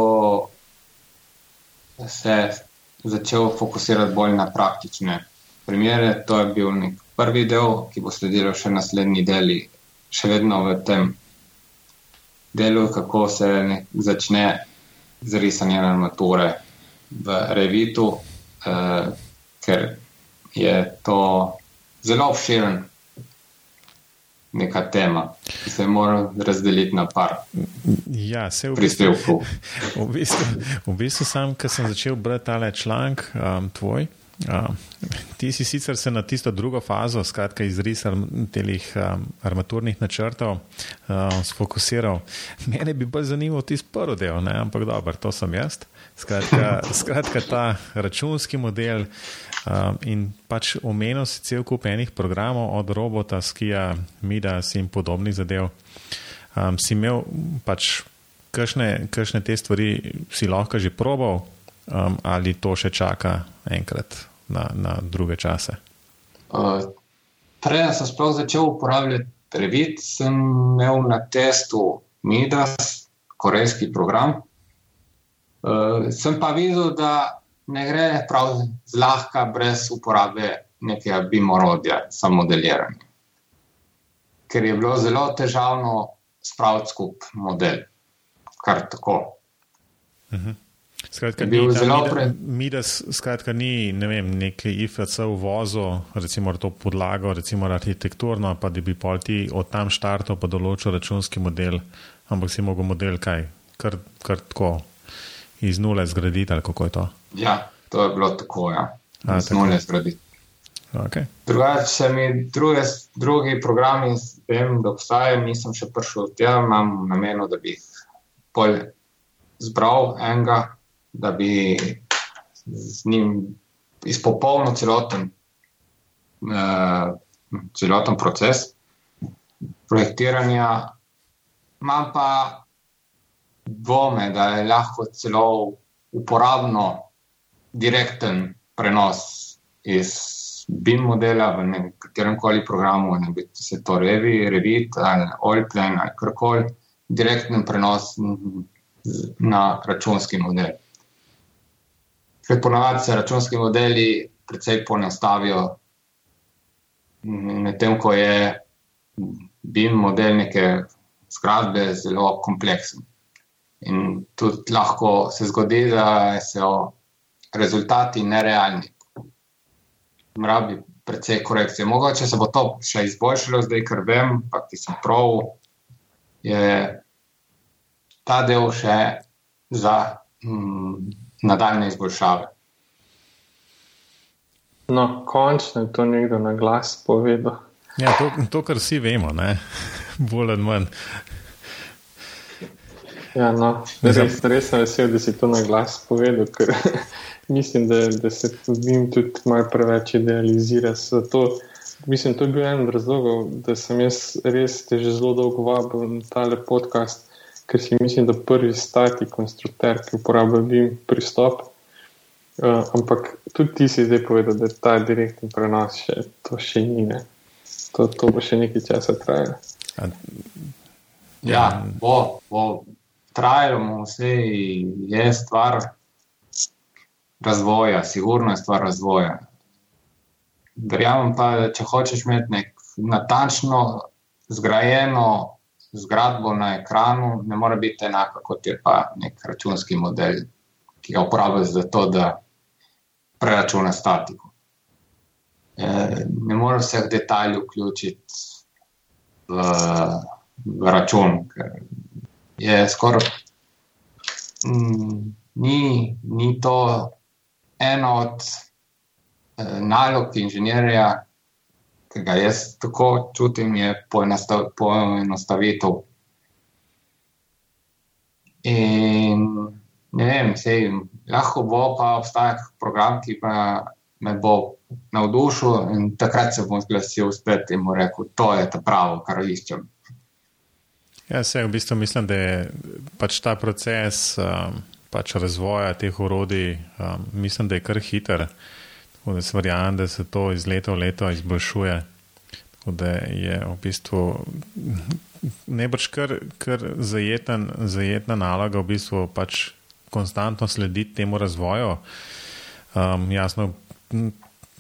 se začel fokusirati bolj na praktične primere. To je bil nek prvi del, ki bo sledil še naslednji deli, še vedno v tem delu, kako se začne z risanjem armature v Revitu, uh, ker je to zelo obširen. Neka tema, ki se mora razdeliti na par. Ja, se v bistvu. V bistvu, v bistvu sam, ko sem začel brati tale članek, um, tvoj, um, ti si sicer se na tisto drugo fazo, skratka izris teh um, armaturnih načrtov, um, sfokusiral. Mene bi bolj zanimal tisti prvi del, ne? ampak dobro, to sem jaz. Skratka, skratka ta računski model. Um, in pač omenil si cel kup enih programov, od robota, skija, midas in podobnih zadev. Um, si imel pač kakšne, kakšne te stvari, si lahko že probal, um, ali to še čaka enkrat na, na druge čase? Uh, prej sem sploh začel uporabljati Revit, sem imel na testu Midas, korejski program. Uh, sem pa videl, da ne gre prav zlahka, brez uporabe nekega bimorodja za modeliranje. Ker je bilo zelo težavno spraviti skupaj model. kar tako. Uh -huh. Skratka, ni, mi, mi, da skratka, ni ne vem, neki IFC v vozu, recimo to podlago, recimo arhitekturno, pa da bi pol ti od tam štartov pa določil računski model, ampak si mogel model kaj, kar, kar tako iz nule zgraditi ali kako je to. Ja, to je bilo tako, ja. A, iz nule zgraditi. Okay. Drugače, mi druge, drugi programi, vem, da obstajajo, nisem še prišel tja, imam nameno, da bi pol zbral enega, da bi z njim izpopolnil celoten, uh, celoten proces projektiranja. Imam pa dvome, da je lahko celo uporabno direkten prenos iz BIM modela v katerem koli programu, ne bi se to revi, revit ali Oriplan ali karkoli, direktni prenos na računski model. Ker ponavadi se računski modeli precej ponastavijo, medtem ko je BIM model neke zgradbe zelo kompleksen. In tudi lahko se zgodi, da so rezultati nerealni rabi precej korekcije. Mogoče se bo to še izboljšalo, zdaj, ker vem, pa ti sem prav, je ta del še za mm, nadaljne izboljšave. No, končno je to nekdo na glas povedal. Ja, to, to, kar vsi vemo, ne? bolj ali manj. Ja, no, res, res sem vesel, da si to na glas povedal, ker mislim, da, da se tudi, tudi malo preveč idealizira. Zato, mislim, to je bil en od razlogov, da sem jaz res te že zelo dolgo vabil na tale podcast, ker si mislim, da prvi stati konstruktor, ki uporablja BIM pristop. Uh, ampak tudi ti si zdaj povedal, da je ta direktni prenos še, to še ni. Ne. To, to bo še nekaj časa trajalo. Ja, bo, bo trajalo, vse je stvar razvoja, sigurno je stvar razvoja. Verjamem pa, da če hočeš imeti nek natančno zgrajeno zgradbo na ekranu, ne more biti enaka kot je pa nek računski model, ki ga uporabljaš za to, da preračuna statiko. E, ne moreš vseh detajlov vključiti v, v račun, ker je skoraj. Mm, ni, ni to ena od eh, nalog inženirja, ki ga jaz tako čutim, je poenostavitev. In ne vem, sej, lahko bo pa obstajal program, ki pa me bo navdušil, in takrat se bom zglasil spet in mu rekel, to je ta pravo, kar iščem. Ja, se v bistvu mislim, da je pač ta proces. Um pač razvoja teh urodij, um, mislim, da je kar hiter. Tako da verjamem, da se to iz leta v leto izboljšuje. Tako da je v bistvu najbrž kar, kar zajeten, zajetna naloga, v bistvu pač konstantno slediti temu razvoju. Um, jasno,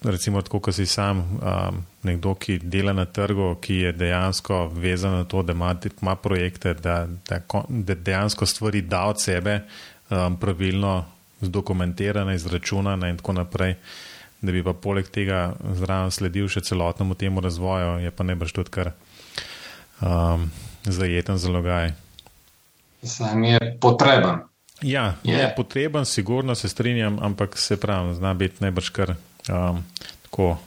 recimo, tako, ko si sam um, nekdo, ki dela na trgu, ki je dejansko vezan na to, da ima, ima projekte, da, da, da dejansko stvari da od sebe um, pravilno zdokumentirane, izračunane in tako naprej, da bi pa poleg tega zraven sledil še celotnemu temu razvoju, je pa ne brž tudi kar um, zajeten zalogaj. Sam je potreben. Ja, je. je potreben, sigurno se strinjam, ampak se pravi, zna biti najbrž kar um, tako.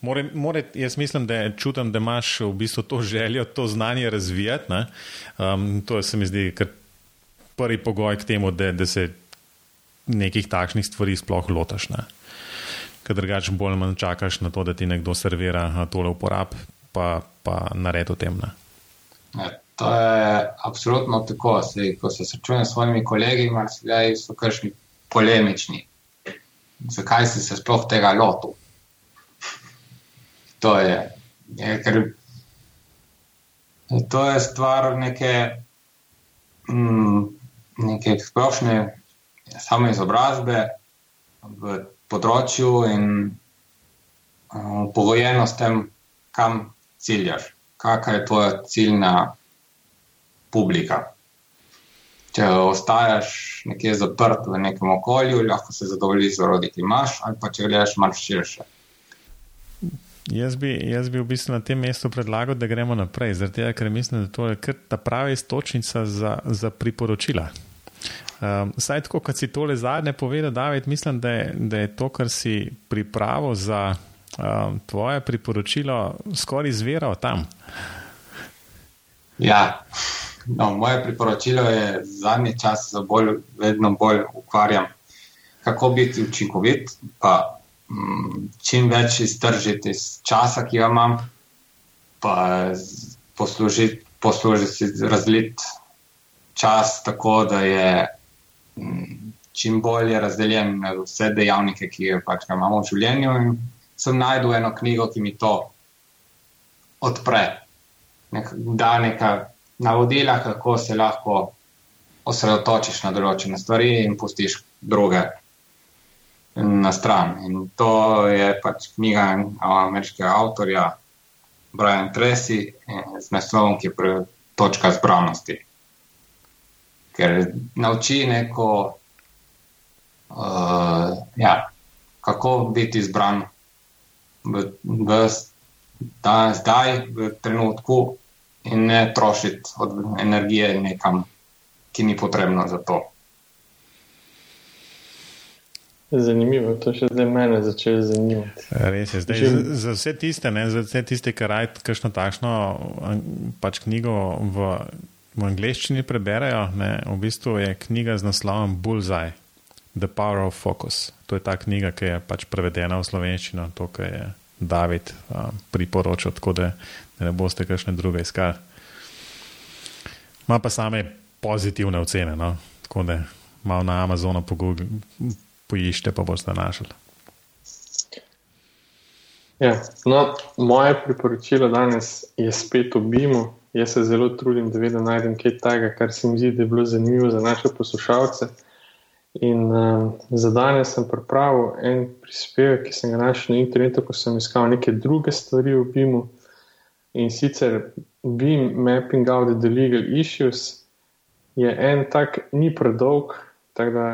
More, more, jaz mislim, da čutim, da imaš v bistvu to željo, to znanje razvijati. Um, to se mi zdi prvi pogoj k temu, da, da se nekih takšnih stvari sploh lotaš. Ne? Ker drugače bolj manj čakaš na to, da ti nekdo servira tole uporab, pa, pa naredi o tem. Ja, to je absolutno tako. Sej, ko se srečujem s svojimi kolegi, marsikaj so kršni polemični. Zakaj si se sploh tega lotil? To je, je, ker, to je stvar neke. Mm, neke splošne samoizobrazbe v področju in uh, pogojeno s tem, kam ciljaš, kakšna je tvoja ciljna publika. če ostajaš nekje zaprt v nekem okolju, lahko se zadovoljiš z orodji, ki imaš, ali pa če gledaš malo širše. Jaz bi, jaz bi v bistvu na tem mestu predlagal, da gremo naprej, zato ker mislim, da to je to ta pravi istočnica za, za priporočila. Um, saj tako, kot si tole zadnje povedal, David, mislim, da je, da je to, kar si pripravil za um, tvoje priporočilo, skoraj izviral tam. Ja, No, moje priporočilo je, da zadnji čas se bolj, vedno bolj ukvarjam, kako biti učinkovit, pa mm, čim več iztržiti iz časa, ki ga imam, pa poslužiti, poslužiti razlit čas tako, da je mm, čim bolje razdeljen na vse dejavnike, ki jih pač imamo v življenju. In sem najdel eno knjigo, ki mi to odpre, nek, da nekaj navodila, kako se lahko osredotočiš na določene stvari in pustiš druge na stran. In to je pač knjiga ameriškega avtorja Brian Tracy z naslovom, ki je pri točka zbranosti. Ker nauči neko, uh, ja, kako biti izbran v, v, da, zdaj, v trenutku, in ne trošiti od energije nekam, ki ni potrebno za to. Zanimivo, to še zdaj mene začne zanimati. Res je, zdaj Že... za, za vse tiste, ne, za vse tiste, ki raj kakšno takšno pač knjigo v, v angleščini preberajo, ne, v bistvu je knjiga z naslovom Bullseye, The Power of Focus. To je ta knjiga, ki je pač prevedena v slovenščino, to, kar je David um, priporočil, tako da ne boste kakšne druge iskali. Ma pa same pozitivne ocene, no? tako da malo na Amazonu poiščete, pa boste našli. Ja, no, moje priporočilo danes je spet v BIM-u. Jaz se zelo trudim, da vedno najdem kaj takega, kar se mi zdi, da je bilo zanimivo za naše poslušalce. In um, za danes sem pripravil en prispevek, ki sem ga našel na internetu, ko sem iskal neke druge stvari v BIM-u. In sicer Beam Mapping Out the Legal Issues je en tak, ni predolg, tako da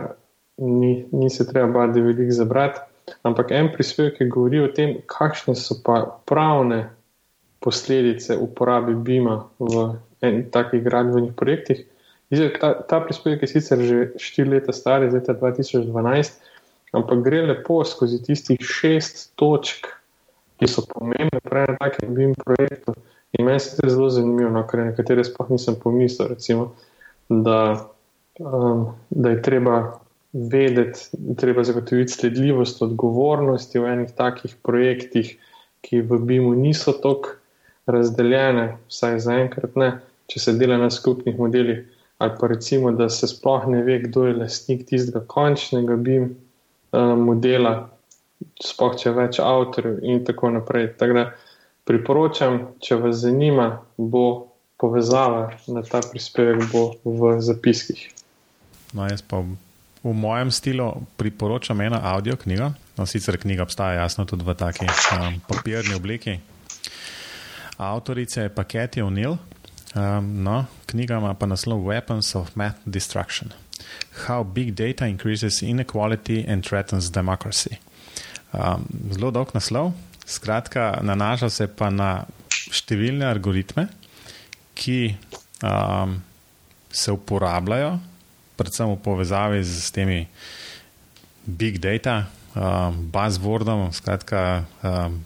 ni, ni se treba bati, da je velik zabrati. Ampak en prispevek je govoril o tem, kakšne so pa pravne posledice uporabe Beama v enih takih gradbenih projektih. Ta, ta prispevek je sicer že 4 leta star, iz leta 2012, ampak gre lepo skozi tistih šest točk ki so pomembne pri takem BIM projektu. In meni se je zelo zanimivo, no, ker nekatere sploh nisem pomislil, recimo, da, um, da je treba vedeti, treba zagotoviti sledljivost, odgovornosti v enih takih projektih, ki v BIM-u niso tako razdeljene, vsaj zaenkrat ne, če se dela na skupnih modelih. Ali pa recimo, da se sploh ne ve, kdo je lastnik tistega končnega BIM uh, modela, sploh če več avtorjev in tako naprej. Tako da priporočam, če vas zanima, bo povezava na ta prispevek v zapiskih. No, jaz pa v mojem stilu priporočam eno audio knjigo. No, sicer knjiga obstaja jasno tudi v taki um, papirni obliki. Avtorica je Paketi O'Neill. Um, no, knjiga ima pa naslov Weapons of Math Destruction. How Big Data Increases Inequality and Threatens Democracy. Um, zelo dolg naslov, skratka, nanaša se pa na številne algoritme, ki um, se uporabljajo, predvsem v povezavi z temi big data, um, buzzwordom, skratka, um,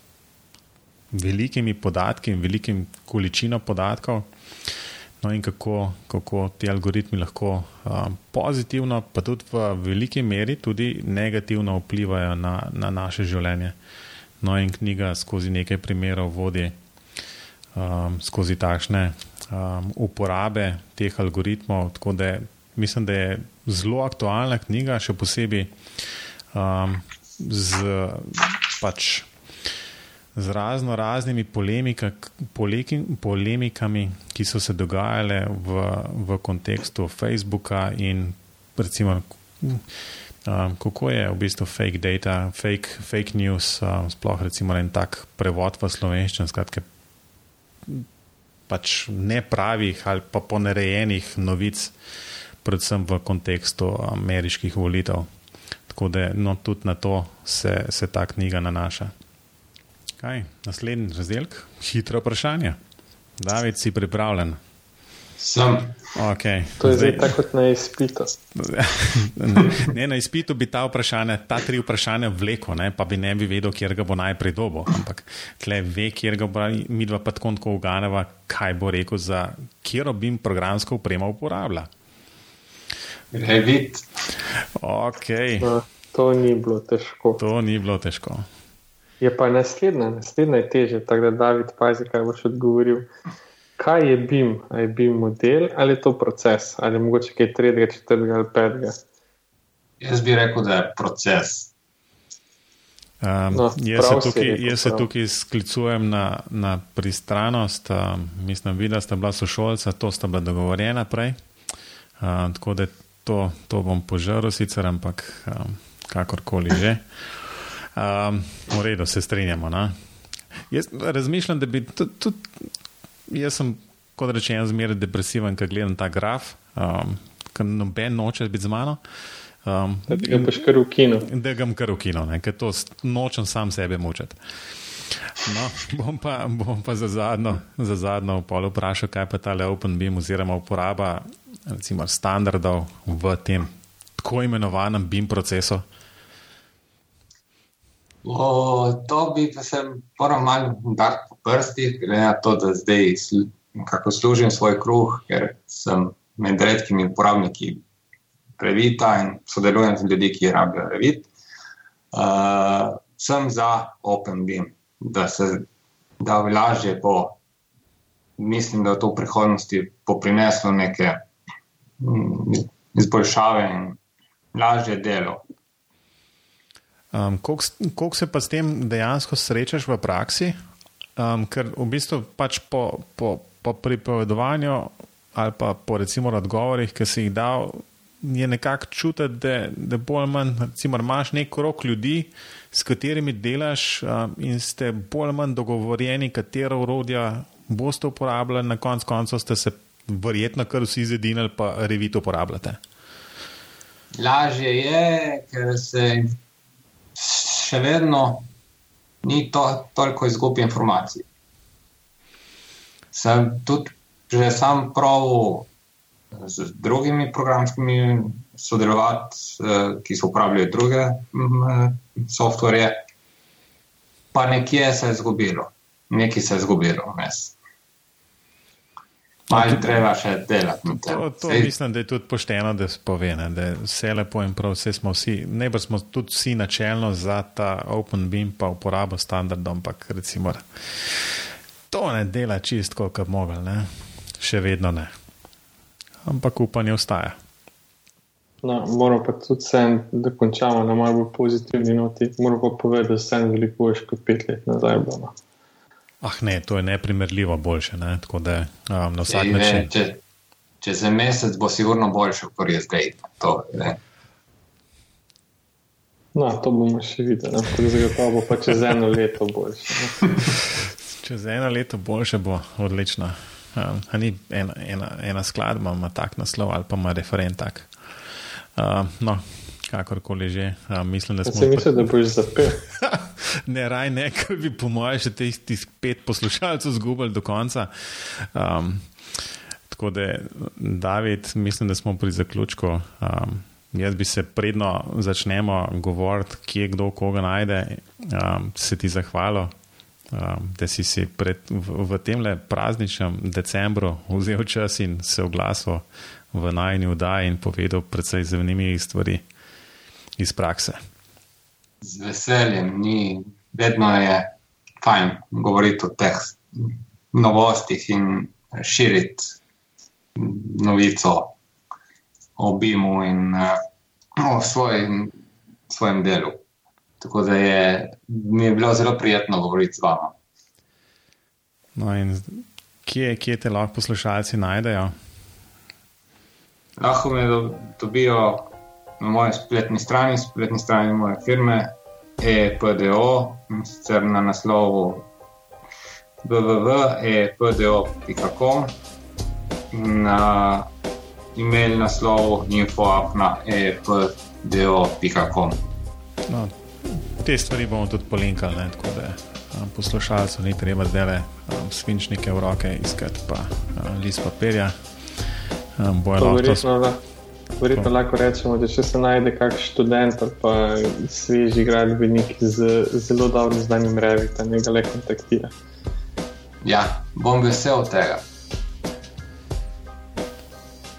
velikimi podatki in velikim količino podatkov. No, in kako, kako ti algoritmi lahko um, pozitivno, pa tudi v veliki meri, tudi negativno vplivajo na, na naše življenje. No, in knjiga skozi nekaj primerov vodi um, skozi takšne um, uporabe teh algoritmov. Tako da mislim, da je zelo aktualna knjiga, še posebej um, z pač z razno raznimi polemika, poleki, polemikami, ki so se dogajale v, v kontekstu Facebooka in recimo, um, kako je v bistvu fake data, fake, fake news, um, sploh recimo en tak prevod v slovenščino, skratke pač nepravih ali pa ponarejenih novic predvsem v kontekstu ameriških volitev. Tako da no, tudi na to se, se ta knjiga nanaša. Kaj, naslednji razdelek, hitro vprašanje. David, si pripravljen? Sem. Okay. To je zdaj tako kot na izpitu. ne, na izpitu bi ta, ta tri vprašanja vlekel, ne, pa bi ne bi vedel, kjer ga bo najprej dobo. Ampak tle ve, kjer ga bo mi dva pa tako uganeva, kaj bo rekel, za kjer bi programsko upremo uporabljal. Revit. Okay. No, to ni bilo težko. To ni bilo težko. Je pa naslednja, naslednja je teže, tako da David pazi, kaj boš odgovoril. Kaj je BIM? Je BIM model ali je to proces? Ali je mogoče kaj tretjega, četrtega ali petega? Jaz bi rekel, da je proces. Um, no, jaz, se tukaj, rekel, jaz se tukaj sklicujem na, na pristranost. Um, mislim, da sta bila sošolca, to sta bila dogovorjena prej. Um, tako da to, to bom požaril, sicer, ampak um, kakorkoli že. Um, v redu, se strinjamo. Jaz razmišljam, da bi tudi. Tud, jaz sem, kot rečeno, zmeraj depresiven, ko gledam ta graf, um, ker noben noče biti z mano. Um, da ga paš kar v kino. Da ga kar v kino, ker to nočem sam sebe mučati. No, bom pa, bom pa za zadnjo, za zadnjo pol vprašal, kaj pa ta Open Beam oziroma uporaba recimo, standardov v tem tako imenovanem BIM procesu. O, to bi se moral malo udariti po prstih, glede na to, da zdaj kako služim svoj kruh, ker sem med redkimi uporabniki Revita in sodelujem z ljudmi, ki rabijo Revit. Uh, sem za OpenBeam, da se da lažje bo. Mislim, da je to v prihodnosti poprineslo neke mm, izboljšave in lažje delo. Um, Kako se pa s tem dejansko srečaš v praksi? Um, ker v bistvu pač po, po, po pripovedovanju ali pa po recimo odgovorih, ki si jih dal, je nekako čutiti, da, da bolj ali manj recimo, imaš nek krok ljudi, s katerimi delaš um, in ste bolj ali manj dogovorjeni, katera urodja boste uporabljali, na koncu koncev ste se verjetno kar vsi zedinili, pa revito uporabljate. Lažje je, ker se še vedno ni to, toliko izgubljenih informacij. Sem tudi že sam prav z drugimi programskimi sodelovati, ki so uporabljali druge softverje, pa nekje se je izgubilo, nekaj se je izgubilo vmes. Malo treba še delati na tem. To, to mislim, da je tudi pošteno, da se pove, ne, da je vse lepo in prav, vse smo vsi, ne pa smo tudi vsi načelno za ta Open Beam pa uporabo standardov, ampak recimo, to ne dela čistko, kot bi mogli, ne. še vedno ne. Ampak upanje ostaja. No, moramo pa tudi sen, da končamo na malo bolj pozitivni noti. Moramo pa povedati, da sem veliko boljši kot pet let nazaj. Bono. Ah, ne, to je neprimerljivo boljše. Ne? Da, um, na vsak način. Če, če za mesec bo sigurno boljše, kot je zdaj. To, no, to bomo še videli. Zagotovo bo pa čez eno leto boljše. čez eno leto boljše bo odlično. Um, ni ena, ena, ena skladba, ima tak naslov ali pa ima referent tak. Uh, no, kakorkoli že. Uh, mislim, da smo. Se misli, da boš zapel. ne, raj ne, ker bi po mojem še teh pet poslušalcev zgubili do konca. Um, tako da, David, mislim, da smo pri zaključku. Um, jaz bi se predno začnemo govoriti, kje kdo koga najde, um, se ti zahvalil. Um, da si si pred, v, v tem prazničnem decembru vzel čas in se oglasil v najni vdaji in povedal precej zanimivih stvari iz prakse. Z veseljem, ni, vedno je fajn govoriti o teh novostih in širiti novico o BIM-u in uh, o svojem, svojem delu. Tako da je, mi je bilo zelo prijetno govoriti z vami. No kje, kje te lahko poslušalci najdejo? Lahko me dobijo na moji spletni strani, spletni strani moje firme, EPDO, sicer na naslovu www.epdo.com, na e-mail naslov info.apna.epdo.com. No, te stvari bomo tudi polinkali, ne, tako da um, poslušalcev ni treba zdaj um, svinčnike v roke iskati, pa um, list papirja. Um, Verjetno, verjetno lahko rečemo, da če se najde kakšen študent ali pa sveži gradbenik z zelo dobrim znanjem revita, ne ga le kontaktira. Ja, bom vesel tega.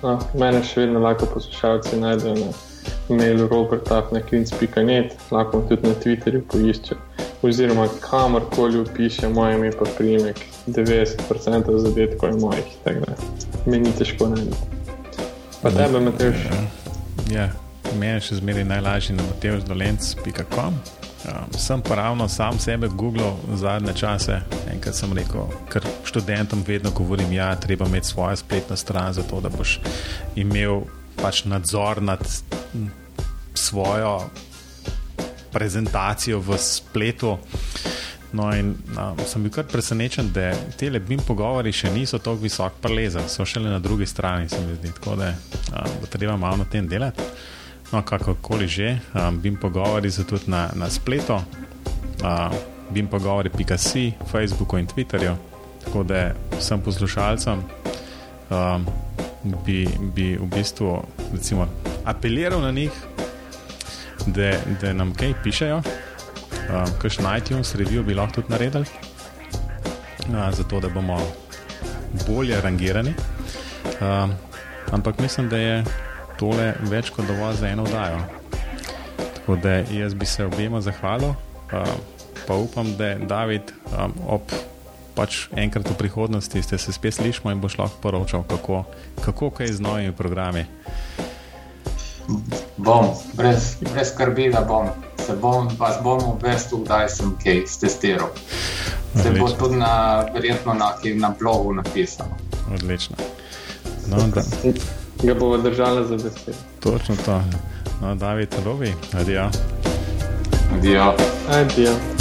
No, mene še vedno lahko poslušalci najdejo na mailu robertafnakins.net, lahko tudi na Twitterju poiščejo. Oziroma, kamorkoli piše moje ime, pa primek, 90% zadetkov je mojih, tako da meni ni težko najti. Pa tebe, Matejš? Ja, meni je še zmeraj najlažje na matejšdolenc.com. Um, sem pa ravno sam sebe googlal zadnje čase. Enkrat sem rekel, ker študentom vedno govorim, da ja, treba imeti svojo spletno stran, zato da boš imel pač nadzor nad svojo prezentacijo v spletu. No, in um, sem bil kar presenečen, da te lebim pogovori še niso tako visoko prelezen, so šele na drugi strani, se mi zdi. Tako da um, bo treba malo na tem delati. No, kakorkoli že, um, bim pogovori so tudi na, na spletu, uh, bim pogovori pikasi, Facebooku in Twitterju. Tako da vsem poslušalcem um, bi, bi v bistvu recimo, apeliral na njih, da, da nam kaj pišejo, um, kaj še najti v sredijo, bi lahko tudi naredili, uh, zato da bomo bolje rangirani. Um, ampak mislim, da je tole več kot dovolj za eno oddajo. Tako da jaz bi se obema zahvalil, uh, pa upam, da David um, ob pač enkrat v prihodnosti ste se spet slišmo in boš lahko poročal, kako, kako kaj z novimi programi. Bom, brez, brez skrbi, da bom. Se bom, vas bom obvestil, da sem kaj testiral. Se Odlično. bo tudi na, verjetno na, na blogu napisano. Odlično. No, da ga bomo držali za besedo. Točno to. No, David, lovi, adijo. Adijo. Adijo.